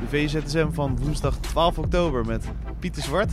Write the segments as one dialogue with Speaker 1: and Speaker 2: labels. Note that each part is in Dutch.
Speaker 1: De VZSM van woensdag 12 oktober met Pieter Zwart.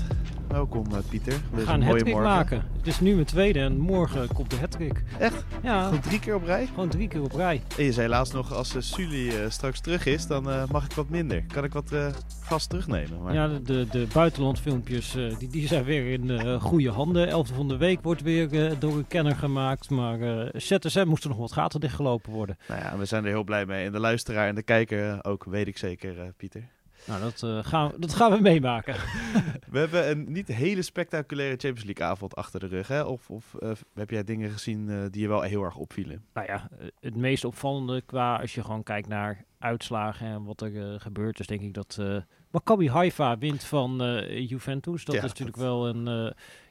Speaker 1: Welkom uh, Pieter.
Speaker 2: We gaan een hattrick maken. Het is nu mijn tweede en morgen komt de hattrick.
Speaker 1: Echt?
Speaker 2: Ja.
Speaker 1: Gewoon drie keer op rij?
Speaker 2: Gewoon drie keer op rij.
Speaker 1: En je zei laatst nog, als uh, Sully uh, straks terug is, dan mag ik wat minder. Kan ik wat gas terugnemen?
Speaker 2: Maar... Ja, de, de, de buitenlandfilmpjes die, die zijn weer in goede handen. Elfde van de week wordt weer door een kenner gemaakt. Maar ZSM moest er nog wat gaten dichtgelopen worden.
Speaker 1: Nou ja, we zijn er heel blij mee. En de luisteraar en de kijker ook, weet ik zeker, Pieter.
Speaker 2: Nou, dat, uh, gaan, we, dat gaan we meemaken.
Speaker 1: we hebben een niet hele spectaculaire Champions League avond achter de rug. Hè? Of, of uh, heb jij dingen gezien uh, die je wel heel erg opvielen?
Speaker 2: Nou ja, het meest opvallende qua als je gewoon kijkt naar uitslagen en wat er gebeurt, is denk ik dat Maccabi Haifa wint van Juventus. Dat ja, is natuurlijk dat... wel een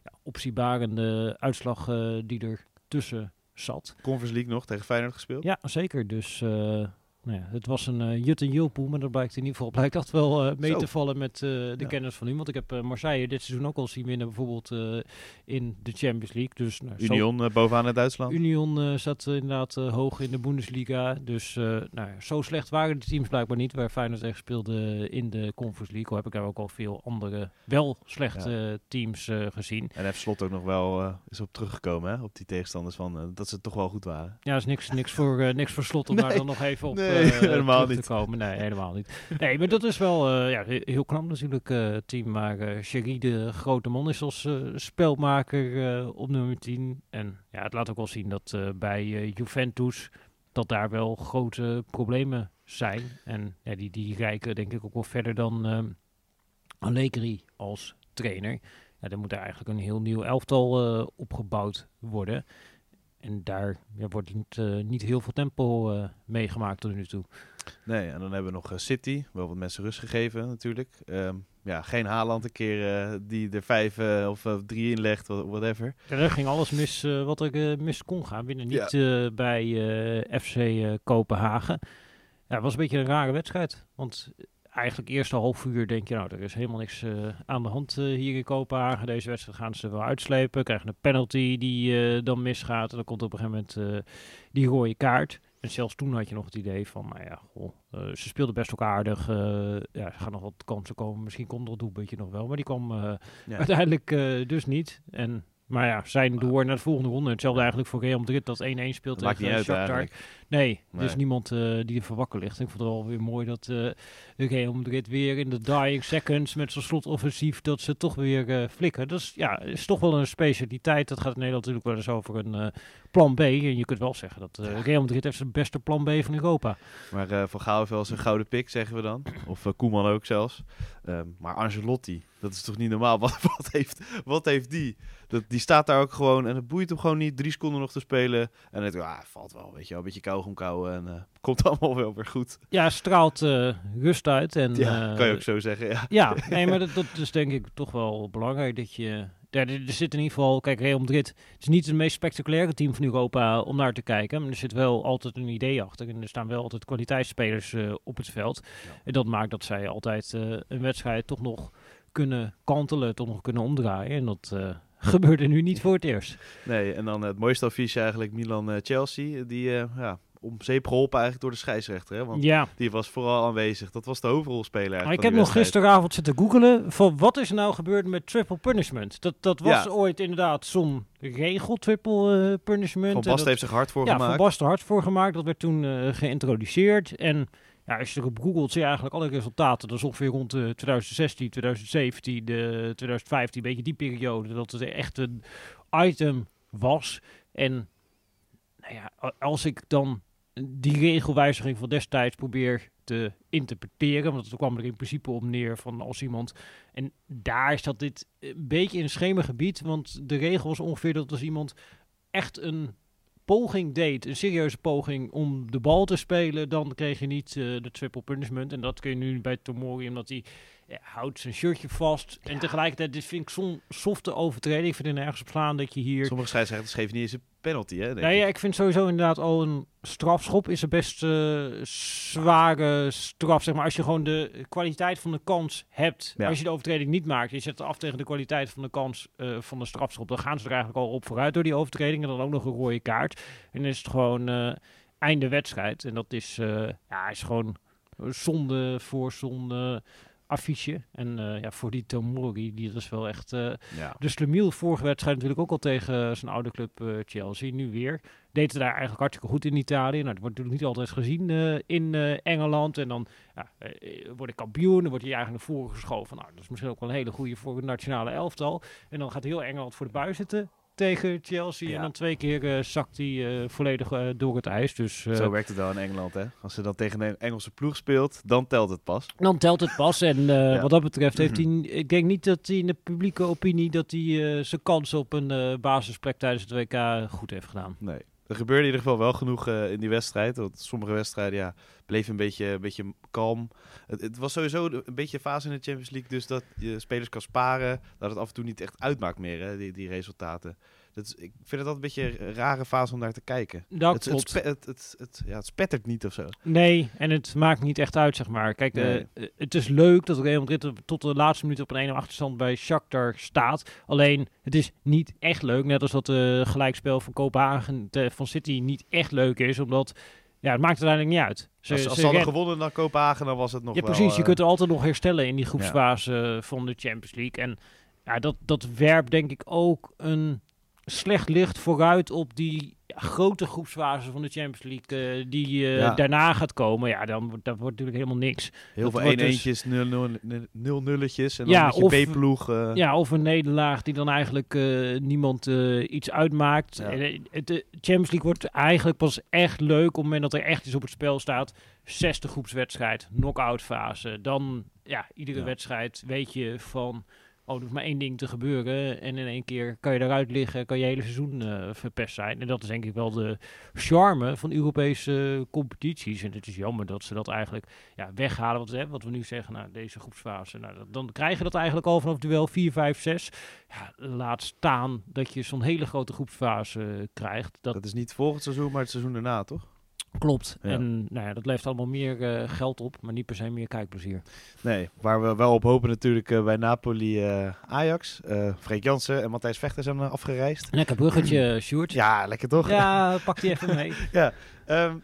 Speaker 2: ja, optiebarende uitslag die er tussen zat.
Speaker 1: Conference League nog tegen Feyenoord gespeeld?
Speaker 2: Ja, zeker. Dus nou ja, het was een uh, Jut en Jilpoel, maar dat blijkt in ieder geval blijkt dat wel uh, mee Zo. te vallen met uh, de ja. kennis van u. Want ik heb Marseille dit seizoen ook al zien winnen, bijvoorbeeld in de Champions League. Dus, nou,
Speaker 1: Union bovenaan in Duitsland.
Speaker 2: Union zat inderdaad hoog in de Bundesliga. Dus nou, zo slecht waren de teams blijkbaar niet, waar Feyenoord tegen speelde in de Conference League. Al heb ik daar ook al veel andere wel slechte ja. teams gezien.
Speaker 1: En heeft Slot ook nog wel is op teruggekomen, hè, op die tegenstanders van dat ze toch wel goed waren.
Speaker 2: Ja, is niks, niks, voor, niks voor Slot om
Speaker 1: nee.
Speaker 2: daar dan nog even op...
Speaker 1: Nee. Nee, helemaal niet.
Speaker 2: Te komen. Nee, helemaal niet. Nee, maar dat is wel uh, ja, heel knap natuurlijk, uh, team. Maar Sherry, de grote man, is als spelmaker op nummer 10. En ja, het laat ook wel zien dat bij Juventus dat daar wel grote problemen zijn. En ja, die, die rijken denk ik ook wel verder dan Allegri als trainer. Ja, er moet er eigenlijk een heel nieuw elftal opgebouwd worden. En daar ja, wordt niet, uh, niet heel veel tempo uh, meegemaakt tot nu toe.
Speaker 1: Nee, en dan hebben we nog uh, City. Wel wat mensen rust gegeven natuurlijk. Um, ja, geen Haaland een keer die er vijf of drie in legt, whatever.
Speaker 2: Er ging alles mis wat er mis kon gaan. Binnen niet ja. bij FC Kopenhagen. Ja, het was een beetje een rare wedstrijd. Want eigenlijk eerste half uur denk je, nou, er is helemaal niks uh, aan de hand uh, hier in Kopenhagen. Deze wedstrijd gaan ze wel uitslepen. Krijgen een penalty die uh, dan misgaat. En dan komt op een gegeven moment die rode kaart. En zelfs toen had je nog het idee van, nou ja, goh, ze speelden best ook aardig. ja, er gaan nog wat kansen komen. Misschien komt er een doelpuntje nog wel. Maar die kwam ja. uiteindelijk dus niet. En maar ja, zijn door naar de volgende ronde. Hetzelfde eigenlijk voor Real Madrid dat 1-1 speelt
Speaker 1: dat tegen Shakhtar.
Speaker 2: Nee, nee, dus niemand uh, die er voor wakker ligt. Ik vond het wel weer mooi dat uh, Real Madrid weer in de dying seconds met zo'n slotoffensief dat ze toch weer uh, flikken. Dat is, ja, is toch wel een specialiteit. Dat gaat in Nederland natuurlijk wel eens over een plan B. En je kunt wel zeggen dat Real Madrid heeft zijn beste plan B van Europa.
Speaker 1: Maar Van Gaal heeft wel een gouden pik, zeggen we dan. Of Koeman ook zelfs. Um, maar Angelotti, dat is toch niet normaal? Wat, wat, heeft, wat heeft die? Dat, die staat daar ook gewoon en het boeit hem gewoon niet. Drie seconden nog te spelen. En het ah, valt wel, weet je wel. Een beetje kauwen en komt allemaal wel weer goed.
Speaker 2: Ja, straalt rust uit. En,
Speaker 1: ja, kan je ook zo zeggen, ja.
Speaker 2: Ja, nee, maar dat, dat is denk ik toch wel belangrijk dat je er, zit in ieder geval, kijk, Real Madrid het is niet het meest spectaculaire team van Europa om naar te kijken. Maar er zit wel altijd een idee achter. En er staan wel altijd kwaliteitsspelers op het veld. Ja. En dat maakt dat zij altijd een wedstrijd toch nog kunnen kantelen, toch nog kunnen omdraaien. En dat uh, gebeurde nu niet voor het eerst.
Speaker 1: Nee, en dan het mooiste affiche eigenlijk Milan-Chelsea. die ja, om zeep geholpen eigenlijk door de scheidsrechter. Hè? Want
Speaker 2: ja.
Speaker 1: die was vooral aanwezig. Dat was de hoofdrolspeler
Speaker 2: Maar ik heb nog gisteravond zitten googelen van wat is er nou gebeurd met triple punishment. Dat, dat was ja. ooit inderdaad zo'n regel, triple uh, punishment.
Speaker 1: Van Bast heeft zich hard voor
Speaker 2: ja,
Speaker 1: gemaakt.
Speaker 2: Ja, Van Bast er hard voor gemaakt. Dat werd toen uh, geïntroduceerd. En ja, als je erop googelt, zie je eigenlijk alle resultaten. Dat is ongeveer rond uh, 2016, 2017, de 2015, een beetje die periode. Dat het echt een item was. En nou ja, als ik dan die regelwijziging van destijds probeer te interpreteren. Want het kwam er in principe op neer van als iemand... En daar zat dit een beetje in een schemergebied. Want de regel was ongeveer dat als iemand echt een poging deed, een serieuze poging om de bal te spelen, dan kreeg je niet uh, de triple punishment. En dat kun je nu bij Tomori, omdat hij ja, houdt zijn shirtje vast. Ja. En tegelijkertijd, dit vind ik zo'n softe overtreding. Ik vind er nergens op slaan dat je hier...
Speaker 1: Sommige scheidsrechters geven niet eens een penalty, hè?
Speaker 2: Nee, ja, ik vind sowieso inderdaad al een strafschop is een best uh, zware straf. Zeg maar, als je gewoon de kwaliteit van de kans hebt. Ja. Als je de overtreding niet maakt, je zet af tegen de kwaliteit van de kans uh, van de strafschop. Dan gaan ze er eigenlijk al op vooruit door die overtreding. En dan ook nog een rode kaart. En dan is het gewoon... Uh, einde wedstrijd. En dat is, eh, ja, is gewoon zonde voor zonde affiche. En eh, ja, voor die Tomori, die is wel echt... eh
Speaker 1: Ja.
Speaker 2: dus Lemieux vorige wedstrijd natuurlijk ook al tegen zijn oude club eh, Chelsea. Nu weer. Deed het daar eigenlijk hartstikke goed in Italië. Nou, dat wordt natuurlijk niet altijd gezien eh, in eh, Engeland. En dan ja, eh, word ik kampioen. Dan wordt hij eigenlijk naar voren geschoven. Nou, dat is misschien ook wel een hele goede voor het nationale elftal. En dan gaat heel Engeland voor de buis zitten tegen Chelsea.
Speaker 1: Ja.
Speaker 2: En dan twee keer eh, zakt hij eh, volledig eh, door het ijs. Dus
Speaker 1: Zo werkt het wel in Engeland, hè? Als ze dan tegen een Engelse ploeg speelt, dan telt het pas.
Speaker 2: dan telt het pas. En
Speaker 1: Ja.
Speaker 2: wat dat betreft heeft hij... Ik denk niet dat hij in de publieke opinie... dat hij zijn kans op een basisplek tijdens het WK goed heeft gedaan.
Speaker 1: Nee. Er gebeurde in ieder geval wel genoeg eh, in die wedstrijd. Want sommige wedstrijden ja, bleven een beetje, een beetje kalm. Het, het was sowieso een beetje een fase in de Champions League. Dus dat je spelers kan sparen. Dat het af en toe niet echt uitmaakt meer, hè, die, die resultaten. Dat ik vind het altijd een beetje een rare fase om naar te kijken.
Speaker 2: Dat
Speaker 1: het, het,
Speaker 2: klopt.
Speaker 1: het, het, het- ja, het spettert niet of zo.
Speaker 2: Nee, en het maakt niet echt uit, zeg maar. Kijk, eh,
Speaker 1: Nee.
Speaker 2: eh, het is leuk dat Real Madrid tot de laatste minuut op een 1 achterstand bij Shakhtar staat. Alleen, het is niet echt leuk. Net als dat de gelijkspel van Kopenhagen te- van City niet echt leuk is. Omdat, ja, het maakt uiteindelijk niet uit. Ze,
Speaker 1: Als, als
Speaker 2: ze
Speaker 1: ze hadden gewonnen naar Kopenhagen, dan was het nog
Speaker 2: ja,
Speaker 1: wel...
Speaker 2: precies. Je
Speaker 1: eh,
Speaker 2: kunt er altijd nog herstellen in die groepsfase van de Champions League. En ja, dat, dat werpt denk ik ook een slecht licht vooruit op die grote groepsfase van de Champions League eh, die eh,
Speaker 1: Ja.
Speaker 2: daarna gaat komen. Ja, dan wordt dat wordt natuurlijk helemaal niks.
Speaker 1: Heel
Speaker 2: dat
Speaker 1: veel
Speaker 2: wordt
Speaker 1: 1-1'tjes,
Speaker 2: dus-
Speaker 1: 0-nulletjes en dan
Speaker 2: Ja,
Speaker 1: met
Speaker 2: of-
Speaker 1: je B-ploeg. eh,
Speaker 2: Ja, of een nederlaag die dan eigenlijk niemand iets uitmaakt.
Speaker 1: Ja.
Speaker 2: En, de Champions League wordt eigenlijk pas echt leuk op het moment dat er echt iets op het spel staat. Zesde groepswedstrijd, knock-out fase. Dan, ja, iedere wedstrijd weet je van... Oh, er hoeft maar één ding te gebeuren. En in één keer kan je eruit liggen, kan je hele seizoen eh, verpest zijn. En dat is denk ik wel de charme van Europese competities. En het is jammer dat ze dat eigenlijk ja, weghalen. Wat, wat we nu zeggen, nou, deze groepsfase. Nou, dan krijg je dat eigenlijk al vanaf duel 4, 5, 6. Ja, laat staan dat je zo'n hele grote groepsfase eh, krijgt. Dat,
Speaker 1: Dat is niet volgend seizoen, maar het seizoen daarna, toch?
Speaker 2: Klopt.
Speaker 1: Ja.
Speaker 2: En nou ja, dat levert allemaal meer eh, geld op, maar niet per se meer kijkplezier.
Speaker 1: Nee, waar we wel op hopen natuurlijk eh, bij Napoli eh, Ajax. Freek Jansen en Matthijs Vechter zijn afgereisd.
Speaker 2: Lekker bruggetje, Sjoerd.
Speaker 1: Ja, lekker toch?
Speaker 2: Ja, pak die even mee.
Speaker 1: Ehm,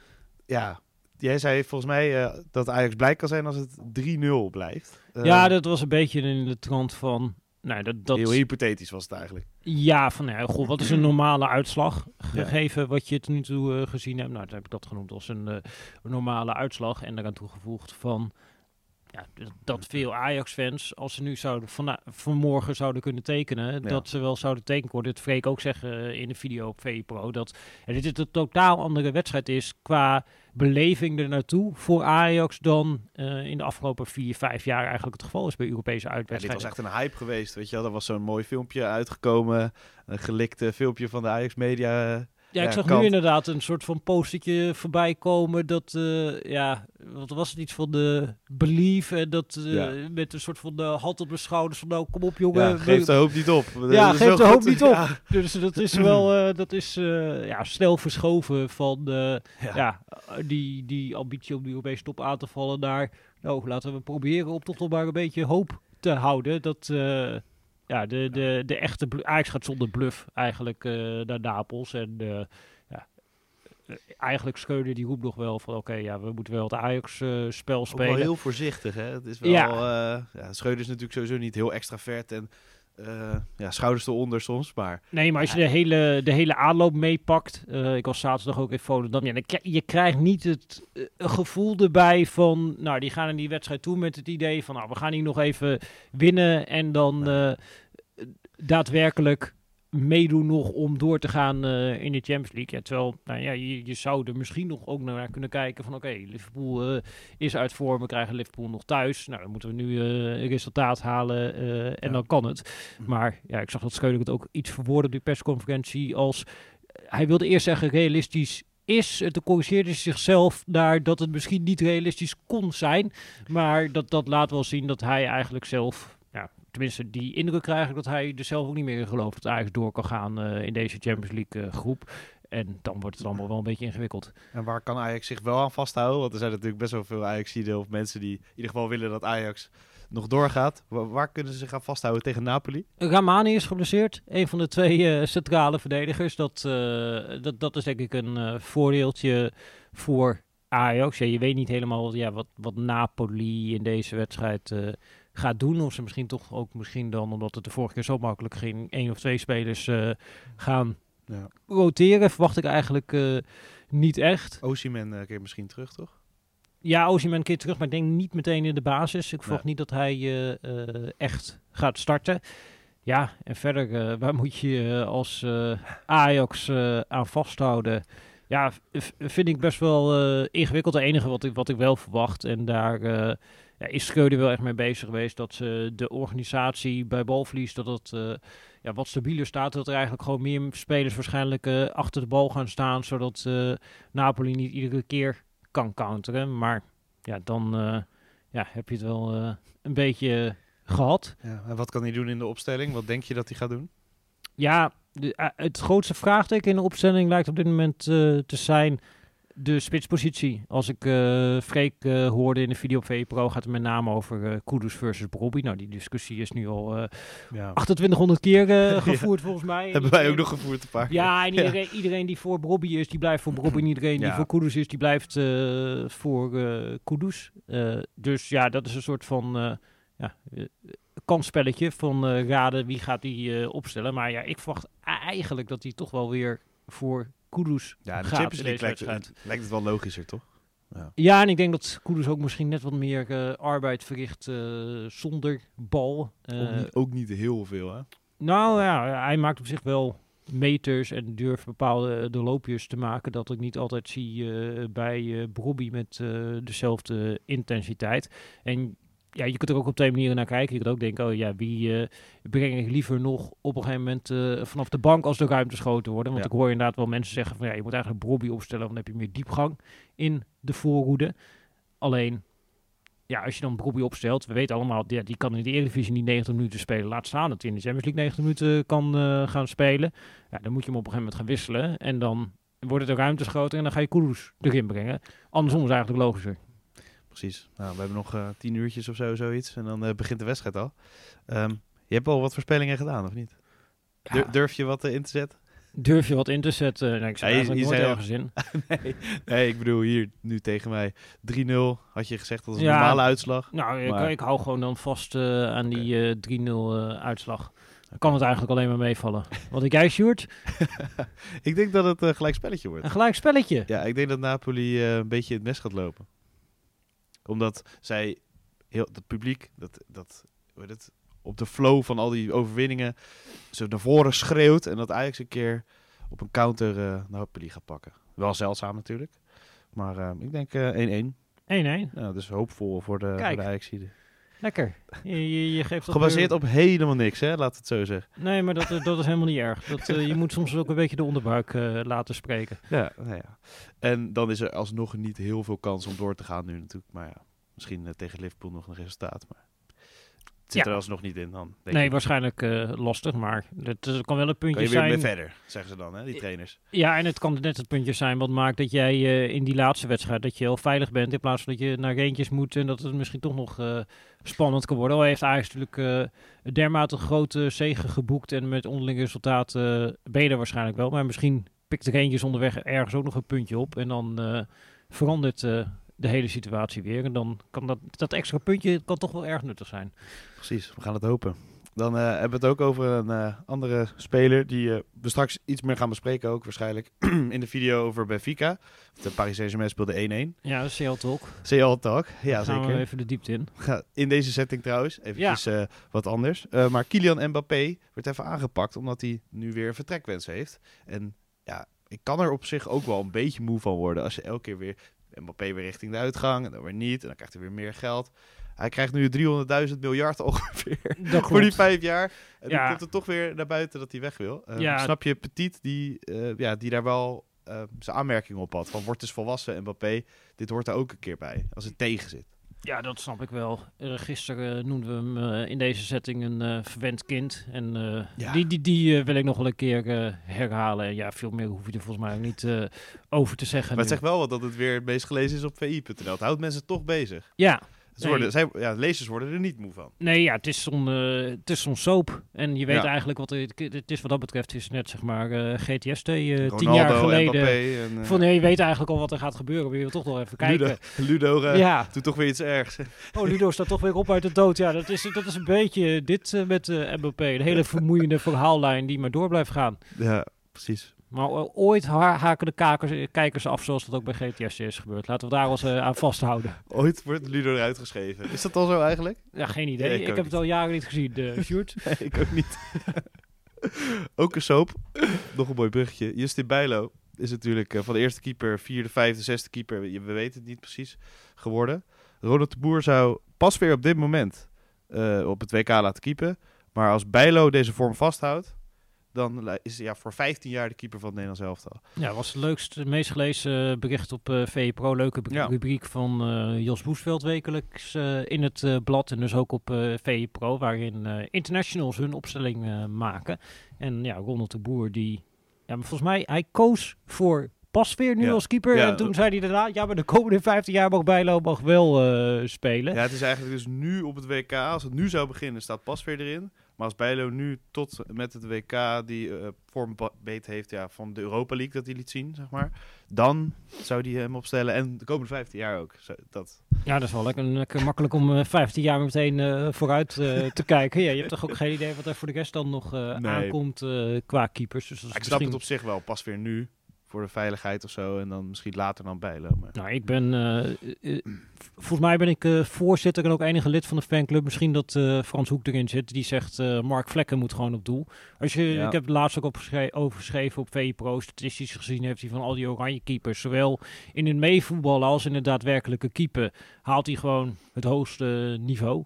Speaker 1: ja. Jij zei volgens mij dat Ajax blij kan zijn als het 3-0 blijft.
Speaker 2: Ja, dat was een beetje in de trant van... Nou, dat, dat,
Speaker 1: Heel hypothetisch was het eigenlijk.
Speaker 2: Ja, van ja, goh, wat is een normale uitslag? Gegeven wat je tot nu toe eh, gezien hebt. Nou, dan heb ik dat genoemd als een, eh, een normale uitslag. En daaraan toegevoegd van ja, dat veel Ajax-fans, als ze nu zouden vana- vanmorgen zouden kunnen tekenen, dat ze wel zouden tekenen. Het Freek ook zeggen eh, in de video op VPRO, dat dit een totaal andere wedstrijd is qua beleving er naartoe voor Ajax dan eh, in de afgelopen vier, vijf jaar eigenlijk het geval is bij Europese
Speaker 1: Ja, dit
Speaker 2: uitwedstrijden.
Speaker 1: was echt een hype geweest, weet je wel. Er was zo'n mooi filmpje uitgekomen. Een gelikte filmpje van de Ajax Media. Eh,
Speaker 2: Ja, ik zag
Speaker 1: kant.
Speaker 2: nu inderdaad een soort van postertje voorbij komen dat, eh, ja, wat was het iets van de belief en dat eh,
Speaker 1: Ja.
Speaker 2: met een soort van de hand op de schouders van nou kom op jongen.
Speaker 1: Ja, geef de hoop niet op.
Speaker 2: Ja, geef de hoop niet op.
Speaker 1: Ja,
Speaker 2: Dus dat is wel, eh, dat is eh, ja, snel verschoven van eh,
Speaker 1: ja.
Speaker 2: die, die ambitie om de Europese top aan te vallen naar, nou laten we proberen om toch nog maar een beetje hoop te houden dat... ja, de, de, de echte Ajax gaat zonder bluff eigenlijk eh, naar Napels. En eh, ja, eh, eigenlijk Schreuder die roept nog wel van oké, ja, we moeten wel het Ajax-spel
Speaker 1: Ook
Speaker 2: spelen.
Speaker 1: wel heel voorzichtig, hè. Het is wel,
Speaker 2: ja.
Speaker 1: ja, Schreuder is natuurlijk sowieso niet heel extravert en eh, ja, schouders eronder soms, maar
Speaker 2: Nee, maar als je de hele, de hele aanloop meepakt. eh, ik was zaterdag ook in Volendam. Ja, dan je krijgt niet het eh, gevoel erbij van... Nou, die gaan in die wedstrijd toe met het idee van... Nou, we gaan hier nog even winnen. En dan daadwerkelijk meedoen nog om door te gaan eh, in de Champions League. Ja, terwijl, nou ja, je, je zou er misschien nog ook naar kunnen kijken van... Oké, Liverpool eh, is uit vorm. We krijgen Liverpool nog thuis. Nou, dan moeten we nu eh, een resultaat halen. en
Speaker 1: Ja.
Speaker 2: dan kan het. Maar ja, ik zag dat Scheuder het ook iets verwoorden op die persconferentie als... Hij wilde eerst zeggen realistisch is. En toen corrigeerde zichzelf naar dat het misschien niet realistisch kon zijn. Maar dat, dat laat wel zien dat hij eigenlijk zelf... Tenminste, die indruk krijg ik dat hij er zelf ook niet meer in gelooft... dat Ajax door kan gaan eh, in deze Champions League eh, groep. En dan wordt het allemaal wel een beetje ingewikkeld.
Speaker 1: En waar kan Ajax zich wel aan vasthouden? Want er zijn natuurlijk best wel veel Ajaxiden of mensen die in ieder geval willen dat Ajax nog doorgaat. Wa- waar kunnen ze zich gaan vasthouden tegen Napoli?
Speaker 2: Ramani is geblesseerd. Een van de twee eh, centrale verdedigers. Dat, dat, dat is denk ik een eh, voordeeltje voor Ajax. Ja, je weet niet helemaal ja, wat, wat Napoli in deze wedstrijd gaat doen. Of ze misschien toch ook misschien dan, omdat het de vorige keer zo makkelijk ging, één of twee spelers eh, gaan
Speaker 1: Ja.
Speaker 2: roteren. Verwacht ik eigenlijk eh, niet echt.
Speaker 1: Osimhen eh keer misschien terug, toch?
Speaker 2: Ja, Osimhen een keer terug, maar ik denk niet meteen in de basis. Ik verwacht
Speaker 1: Nee.
Speaker 2: niet dat hij echt gaat starten. Ja, en verder, waar moet je je als Ajax aan vasthouden? Ja, vind ik best wel ingewikkeld. Het enige wat ik, wat ik wel verwacht, en daar ja, is Schreuder wel echt mee bezig geweest, dat ze de organisatie bij balverlies, dat het eh, ja, wat stabieler staat. Dat er eigenlijk gewoon meer spelers waarschijnlijk eh, achter de bal gaan staan, zodat eh, Napoli niet iedere keer kan counteren. Maar ja, dan ja, heb je het wel een beetje eh, gehad.
Speaker 1: Ja. En wat kan hij doen in de opstelling? Wat denk je dat hij gaat doen?
Speaker 2: Ja, de, het grootste vraagteken in de opstelling lijkt op dit moment te zijn de spitspositie. Als ik eh Freek eh, hoorde in de video op VPRO, gaat het met name over eh Kudus versus Brobby. Nou, die discussie is nu al
Speaker 1: Ja.
Speaker 2: 2800 keer gevoerd volgens mij.
Speaker 1: Hebben wij ook nog gevoerd een paar keer.
Speaker 2: Ja, en iedereen, iedereen die voor Brobby is, die blijft voor Brobby. En iedereen die voor Kudus is, die blijft voor Kudus. Dus ja, dat is een soort van ja, kansspelletje van raden wie gaat die opstellen. Maar ja, ik verwacht eigenlijk dat hij toch wel weer voor Kudus
Speaker 1: Ja, de
Speaker 2: gaat
Speaker 1: League lijkt, het- lijkt het wel logischer, toch? Ja.
Speaker 2: Ja, en ik denk dat Kudus ook misschien net wat meer eh, arbeid verricht eh, zonder bal. Eh,
Speaker 1: ook, niet, ook niet heel veel, hè?
Speaker 2: Nou ja, hij maakt op zich wel meters en durft bepaalde eh, de loopjes te maken. Dat ik niet altijd zie eh, bij eh Brobby met eh, dezelfde intensiteit. En ja, je kunt er ook op twee manieren naar kijken. Je kunt ook denken, oh ja, wie eh, breng ik liever nog op een gegeven moment eh, vanaf de bank als de ruimtes groter worden. Want
Speaker 1: Ja.
Speaker 2: ik hoor inderdaad wel mensen zeggen van ja, je moet eigenlijk Brobby opstellen, want dan heb je meer diepgang in de voorhoede. Alleen, ja, als je dan Brobby opstelt, we weten allemaal, ja, die kan in de Eredivisie niet 90 minuten spelen. Laat staan dat hij in de Champions League 90 minuten kan eh, gaan spelen. Ja, dan moet je hem op een gegeven moment gaan wisselen. En dan worden de ruimtes groter en dan ga je Kudus erin brengen. Andersom is eigenlijk logischer.
Speaker 1: Precies. Nou, we hebben nog eh, tien uurtjes of zo, zoiets. En dan eh, begint de wedstrijd al. Ehm, je hebt al wat voorspellingen gedaan, of niet? Dur- durf je wat eh, in te zetten?
Speaker 2: Durf je wat in te zetten? Nee, ik zit
Speaker 1: Ja,
Speaker 2: eigenlijk nooit ergens in.
Speaker 1: nee. nee, ik bedoel hier nu tegen mij 3-0. Had je gezegd dat is een
Speaker 2: Ja.
Speaker 1: normale uitslag?
Speaker 2: Nou, ik,
Speaker 1: Maar-
Speaker 2: ik hou gewoon dan vast aan die eh 3-0 eh, uitslag. Dan kan het eigenlijk alleen maar meevallen. Wat denk jij, Sjoerd?
Speaker 1: ik denk dat het een gelijk spelletje wordt.
Speaker 2: Een gelijk spelletje.
Speaker 1: Ja, ik denk dat Napoli een beetje in het mes gaat lopen. Omdat zij, heel, het publiek, dat, dat, hoe heet het, op de flow van al die overwinningen, ze naar voren schreeuwt. En dat Ajax een keer op een counter eh Napoli gaat pakken. Wel zeldzaam natuurlijk. Maar eh, ik denk eh, 1-1.
Speaker 2: 1-1.
Speaker 1: Ja, dus hoopvol voor de,
Speaker 2: Kijk.
Speaker 1: voor de.
Speaker 2: Lekker. Je, je, je geeft
Speaker 1: Gebaseerd
Speaker 2: weer-
Speaker 1: op helemaal niks, hè? Laat het zo zeggen.
Speaker 2: Nee, maar dat, dat is helemaal niet erg. Dat, eh, je moet soms ook een beetje de onderbuik eh, laten spreken.
Speaker 1: Ja, nou ja. En dan is er alsnog niet heel veel kans om door te gaan nu natuurlijk. Maar ja, misschien eh, tegen Liverpool nog een resultaat. Maar zit
Speaker 2: Ja.
Speaker 1: er alsnog niet in dan. Denk
Speaker 2: Nee,
Speaker 1: ik.
Speaker 2: waarschijnlijk eh, lastig, maar het eh, kan wel een puntje
Speaker 1: Kan je weer
Speaker 2: zijn.
Speaker 1: mee verder, zeggen ze dan, hè, die trainers.
Speaker 2: Ja, en het kan net het puntje zijn wat maakt dat jij eh, in die laatste wedstrijd dat je heel veilig bent in plaats van dat je naar Reentjes moet en dat het misschien toch nog eh, spannend kan worden. Al heeft Ajax natuurlijk eh, een dermate grote zegen geboekt en met onderling resultaat eh, ben je er waarschijnlijk wel. Maar misschien pikt Reentjes onderweg ergens ook nog een puntje op en dan eh, verandert eh, de hele situatie weer. En dan kan dat, dat extra puntje kan toch wel erg nuttig zijn.
Speaker 1: Precies, we gaan het hopen. Dan eh, hebben we het ook over een eh, andere speler die eh, we straks iets meer gaan bespreken ook waarschijnlijk in de video over Benfica. De Paris Saint-Germain speelde 1-1.
Speaker 2: Ja, heel talk.
Speaker 1: CL Talk, ja
Speaker 2: gaan we
Speaker 1: zeker.
Speaker 2: even de diepte in.
Speaker 1: Ja, in deze setting trouwens. Eventjes eh, wat anders. Maar Kylian Mbappé werd even aangepakt omdat hij nu weer een vertrekwens heeft. En ja, ik kan er op zich ook wel een beetje moe van worden als je elke keer weer Mbappé weer richting de uitgang en dan weer niet. En dan krijgt hij weer meer geld. Hij krijgt nu 300.000 miljard ongeveer voor die vijf jaar. En
Speaker 2: Ja.
Speaker 1: dan komt het toch weer naar buiten dat hij weg wil. Eh,
Speaker 2: Ja.
Speaker 1: Snap je Petit die, eh, ja, die daar wel eh, zijn aanmerking op had. Van wordt dus volwassen Mbappé. Dit hoort er ook een keer bij. Als het tegen zit.
Speaker 2: Ja, dat snap ik wel. Gisteren eh, noemden we hem eh, in deze setting een eh, verwend kind. En
Speaker 1: Ja.
Speaker 2: die, die, die wil ik nog wel een keer herhalen. En ja, veel meer hoef je er volgens mij ook niet over te zeggen.
Speaker 1: Maar het
Speaker 2: nu.
Speaker 1: zegt wel wat dat het weer het meest gelezen is op vi.nl. Het houdt mensen toch bezig.
Speaker 2: Ja, Nee.
Speaker 1: worden, zij, ja, lezers worden er niet moe van.
Speaker 2: Nee, ja, het is zo'n eh, het is zo'n soap. En je weet
Speaker 1: Ja.
Speaker 2: eigenlijk wat het, het is wat dat betreft. Is net zeg maar eh, GTST eh tien jaar geleden.
Speaker 1: En,
Speaker 2: Van, nee, je weet eigenlijk al wat er gaat gebeuren. Maar je wil toch nog even kijken.
Speaker 1: Ludo, Ludo
Speaker 2: Ja,
Speaker 1: doet toch weer iets ergs.
Speaker 2: oh, Ludo staat toch weer op uit de dood. Ja, dat is, dat is een beetje dit met Mbappé. Een hele vermoeiende verhaallijn die maar door blijft gaan.
Speaker 1: ja, precies.
Speaker 2: Maar ooit ha- haken de kakers, kijkers af zoals dat ook bij GTST is gebeurd. Laten we daar ons eh, aan vasthouden.
Speaker 1: Ooit wordt Ludo eruit geschreven. Is dat al zo eigenlijk?
Speaker 2: Ja, geen idee.
Speaker 1: Nee, ik
Speaker 2: heb het al jaren niet gezien, de.
Speaker 1: Nee, ik ook niet. ook een soap. Nog een mooi bruggetje. Justin Bijlo is natuurlijk eh, van de eerste keeper, vierde, vijfde, zesde keeper, we weten het niet precies, geworden. Ronald de Boer zou pas weer op dit moment eh, op het WK laten keepen. Maar als Bijlo deze vorm vasthoudt, dan is hij ja, voor 15 jaar de keeper van het Nederlands elftal.
Speaker 2: Ja, was het leukste, meest gelezen eh, bericht op eh VE Pro. Leuke
Speaker 1: Ja.
Speaker 2: rubriek van eh, Jos Boesveld wekelijks in het blad. En dus ook op VE Pro, waarin internationals hun opstelling maken. En ja, Ronald de Boer, die... Ja, maar volgens mij, hij koos voor Pasveer nu
Speaker 1: Ja.
Speaker 2: als keeper.
Speaker 1: Ja,
Speaker 2: en toen zei hij daarna, ja, maar de komende 15 jaar mag Bijlo mag wel eh, spelen.
Speaker 1: Ja, het is eigenlijk dus nu op het WK, als het nu zou beginnen, staat pas weer erin. Maar als Bijlo nu tot met het WK die eh vorm ba- beet heeft ja, van de Europa League, dat hij liet zien, zeg maar. Dan zou hij hem opstellen. En de komende 15 jaar ook. Zo, dat.
Speaker 2: Ja, dat is wel lekker, lekker makkelijk om eh 15 jaar meteen eh, vooruit eh, te kijken. Ja, je hebt toch ook geen idee wat er voor de rest dan nog eh,
Speaker 1: Nee.
Speaker 2: aankomt eh, qua keepers. Dus dat is
Speaker 1: Ik snap het
Speaker 2: misschien-
Speaker 1: op zich wel, pas weer nu. Voor de veiligheid of zo. En dan misschien later dan Bijlo. Maar...
Speaker 2: Nou, ik ben, eh, eh, v- volgens mij ben ik eh, voorzitter en ook enige lid van de fanclub. Misschien dat eh, Frans Hoek erin zit. Die zegt, eh, Mark Vlekken moet gewoon op doel. Als je,
Speaker 1: Ja.
Speaker 2: Ik heb het laatst ook opgeschre- over geschreven op VE Pro. Statistisch gezien heeft hij van al die oranje keepers, zowel in het meevoetballen als in het daadwerkelijke keeper, haalt hij gewoon het hoogste niveau.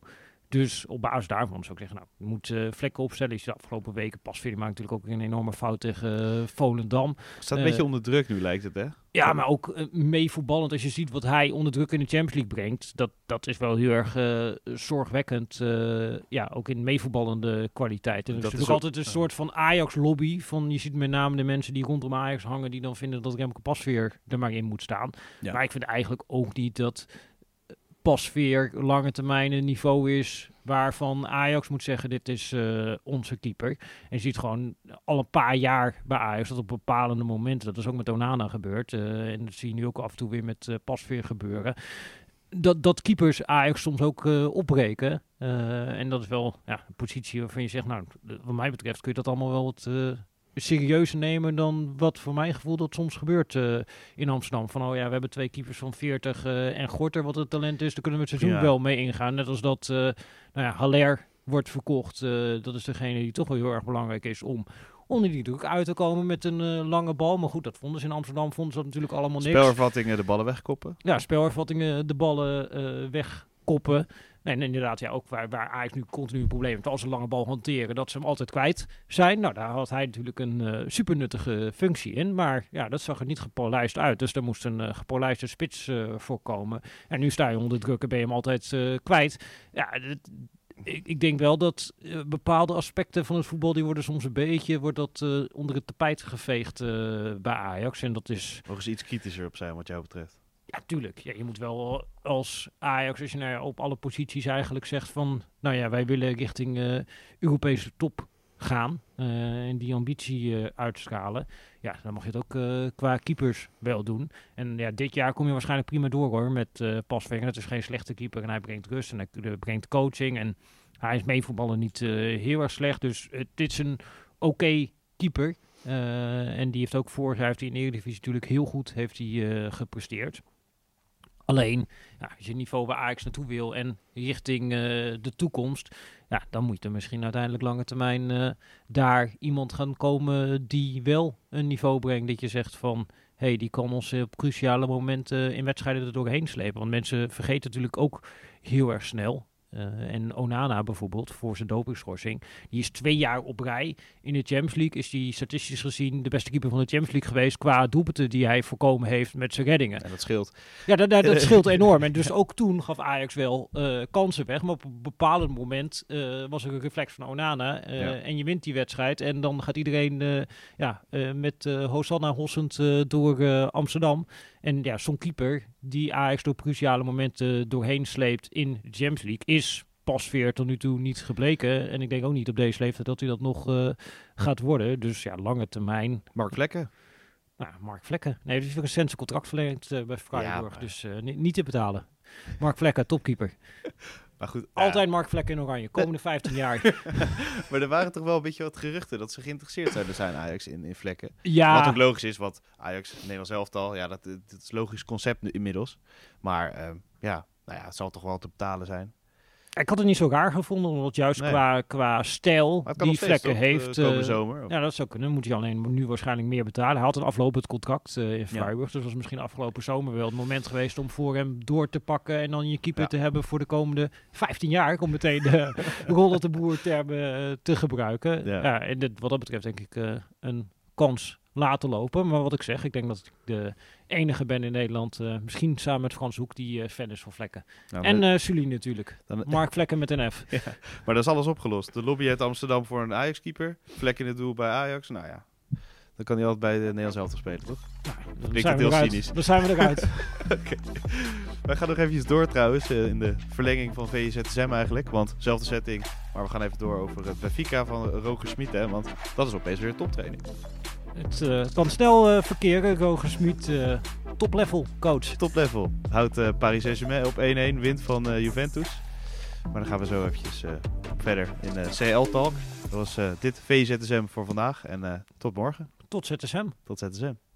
Speaker 2: Dus op basis daarvan zou ik zeggen, nou, je moet eh, Vlekken opstellen. Is de afgelopen weken pas. Die maakt natuurlijk ook een enorme fout tegen eh, Volendam.
Speaker 1: Staat een
Speaker 2: Eh,
Speaker 1: beetje onder druk nu, lijkt het, hè?
Speaker 2: Ja, maar ook eh, meevoetballend. Als je ziet wat hij onder druk in de Champions League brengt, dat, dat is wel heel erg eh, zorgwekkend. eh, ja, ook in meevoetballende kwaliteit. En
Speaker 1: Dat
Speaker 2: is
Speaker 1: ook-
Speaker 2: altijd een soort van Ajax-lobby. Van, je ziet met name de mensen die rondom Ajax hangen, die dan vinden dat Remco Pasveer er maar in moet staan.
Speaker 1: Ja.
Speaker 2: Maar ik vind eigenlijk ook niet dat Pasveer lange termijn een niveau is waarvan Ajax moet zeggen, dit is eh, onze keeper. En je ziet gewoon al een paar jaar bij Ajax dat op bepalende momenten, dat is ook met Onana gebeurd, eh, en dat zie je nu ook af en toe weer met eh Pasveer gebeuren, dat, dat keepers Ajax soms ook opbreken. En dat is wel ja, een positie waarvan je zegt, nou, wat mij betreft kun je dat allemaal wel wat serieuzer nemen dan wat voor mijn gevoel dat soms gebeurt eh, in Amsterdam. Van, oh ja, we hebben twee keepers van 40 eh, en Gorter, wat het talent is, daar kunnen we het seizoen
Speaker 1: Ja.
Speaker 2: wel mee ingaan. Net als dat, eh nou ja, Haller wordt verkocht. dat is degene die toch wel heel erg belangrijk is om onder die druk uit te komen met een lange bal. Maar goed, dat vonden ze in Amsterdam, vonden ze dat natuurlijk allemaal niks.
Speaker 1: Spelervattingen, de ballen wegkoppen.
Speaker 2: Ja, spelervattingen, de ballen wegkoppen. En inderdaad, ja, ook waar, waar Ajax nu continu een probleem heeft als ze lange bal hanteren, dat ze hem altijd kwijt zijn. Nou, daar had hij natuurlijk een eh supernuttige functie in. Maar ja, dat zag er niet gepolijst uit. Dus daar moest een eh, gepolijste spits eh voor komen. En nu sta je onder druk en ben je hem altijd kwijt. Ja, ik, ik denk wel dat bepaalde aspecten van het voetbal, die worden soms een beetje wordt dat, onder het tapijt geveegd bij Ajax. En dat is
Speaker 1: Nog eens iets kritischer op zijn wat jou betreft.
Speaker 2: Ja, tuurlijk. Ja, je moet wel als Ajax, als je nou op alle posities eigenlijk zegt van... Nou ja, wij willen richting eh, Europese top gaan eh, en die ambitie eh, uitstralen. Ja, dan mag je het ook qua keepers wel doen. En ja, dit jaar kom je waarschijnlijk prima door hoor met eh Pasveer. Het is geen slechte keeper en hij brengt rust en hij brengt coaching. En hij is meevoetballen niet heel erg slecht. Dus dit is een oké keeper. En die heeft ook vorig jaar heeft hij in de Eredivisie natuurlijk heel goed heeft hij, gepresteerd. Alleen, ja, als je niveau waar Ajax naartoe wil en richting eh, de toekomst, ja, dan moet er misschien uiteindelijk lange termijn eh, daar iemand gaan komen die wel een niveau brengt. Dat je zegt van, hey, die kan ons op cruciale momenten in wedstrijden er doorheen slepen. Want mensen vergeten natuurlijk ook heel erg snel. Eh, en Onana bijvoorbeeld, voor zijn dopingschorsing, die is twee jaar op rij in de Champions League. Is die statistisch gezien de beste keeper van de Champions League geweest qua doelpunten die hij voorkomen heeft met zijn reddingen.
Speaker 1: En dat scheelt.
Speaker 2: Ja, dat, dat, dat scheelt enorm. En dus ook toen gaf Ajax wel eh, kansen weg. Maar op een bepaald moment eh, was er een reflex van Onana.
Speaker 1: Ja.
Speaker 2: En je wint die wedstrijd. En dan gaat iedereen ja, met Hosanna hossend door Amsterdam. En ja, zo'n keeper die Ajax door cruciale momenten doorheen sleept in de Champions League is pas weer tot nu toe niet gebleken. En ik denk ook niet op deze leeftijd dat hij dat nog uh, gaat worden. Dus ja, lange termijn.
Speaker 1: Mark Vlekken.
Speaker 2: Nou, Mark Vlekken. Nee, die is een zijn contract verlengd uh, bij Freiburg. Ja, Dus uh, niet, niet te betalen. Mark Vlekken, topkeeper.
Speaker 1: Maar goed,
Speaker 2: Altijd Mark Vlekken in oranje, komende 15 jaar.
Speaker 1: maar er waren toch wel een beetje wat geruchten dat ze geïnteresseerd zouden zijn, Ajax, in, in Vlekken.
Speaker 2: Ja.
Speaker 1: Wat ook logisch is, want Ajax, Nederlands elftal, ja, dat, dat is een logisch concept nu inmiddels. Maar uh, ja, nou ja, het zal toch wel te betalen zijn.
Speaker 2: Ik had het niet zo raar gevonden, omdat juist nee. qua, qua stijl die vlekken heeft.
Speaker 1: De uh, zomer,
Speaker 2: ja, dat zou kunnen. Moet hij alleen nu waarschijnlijk meer betalen. Hij had een aflopend contract uh, in Freiburg. Ja. Dus was misschien afgelopen zomer wel het moment geweest om voor hem door te pakken. En dan je keeper ja. te hebben voor de komende 15 jaar. Om meteen de rol de boer termen uh, te gebruiken. Ja. ja en dit, wat dat betreft denk ik een kans laten lopen. Maar wat ik zeg, ik denk dat ik de enige ben in Nederland, uh, misschien samen met Frans Hoek, die uh, fan is van Vlekken. Nou, en uh, Sully natuurlijk. Dan, Mark Vlekken met een F.
Speaker 1: ja, maar dat is alles opgelost. De lobby uit Amsterdam voor een Ajax-keeper. Vlekken in het doel bij Ajax. Nou ja, dan kan hij altijd bij de Nederlands elftal spelen, toch?
Speaker 2: Nou, dan, zijn we heel cynisch. dan zijn we eruit.
Speaker 1: okay. Wij gaan nog eventjes door trouwens, in de verlenging van VZSM eigenlijk. Want zelfde setting, maar we gaan even door over het Benfica van Roger Smit. Want dat is opeens weer toptraining.
Speaker 2: Het uh, kan snel uh, verkeren. Roger Smit, uh, top-level coach.
Speaker 1: Top-level. Houdt Paris Saint-Germain op 1-1, wint van Juventus. Maar dan gaan we zo eventjes verder in CL Talk. Dat was dit VZSM voor vandaag. En tot morgen.
Speaker 2: Tot ZSM.
Speaker 1: Tot ZSM.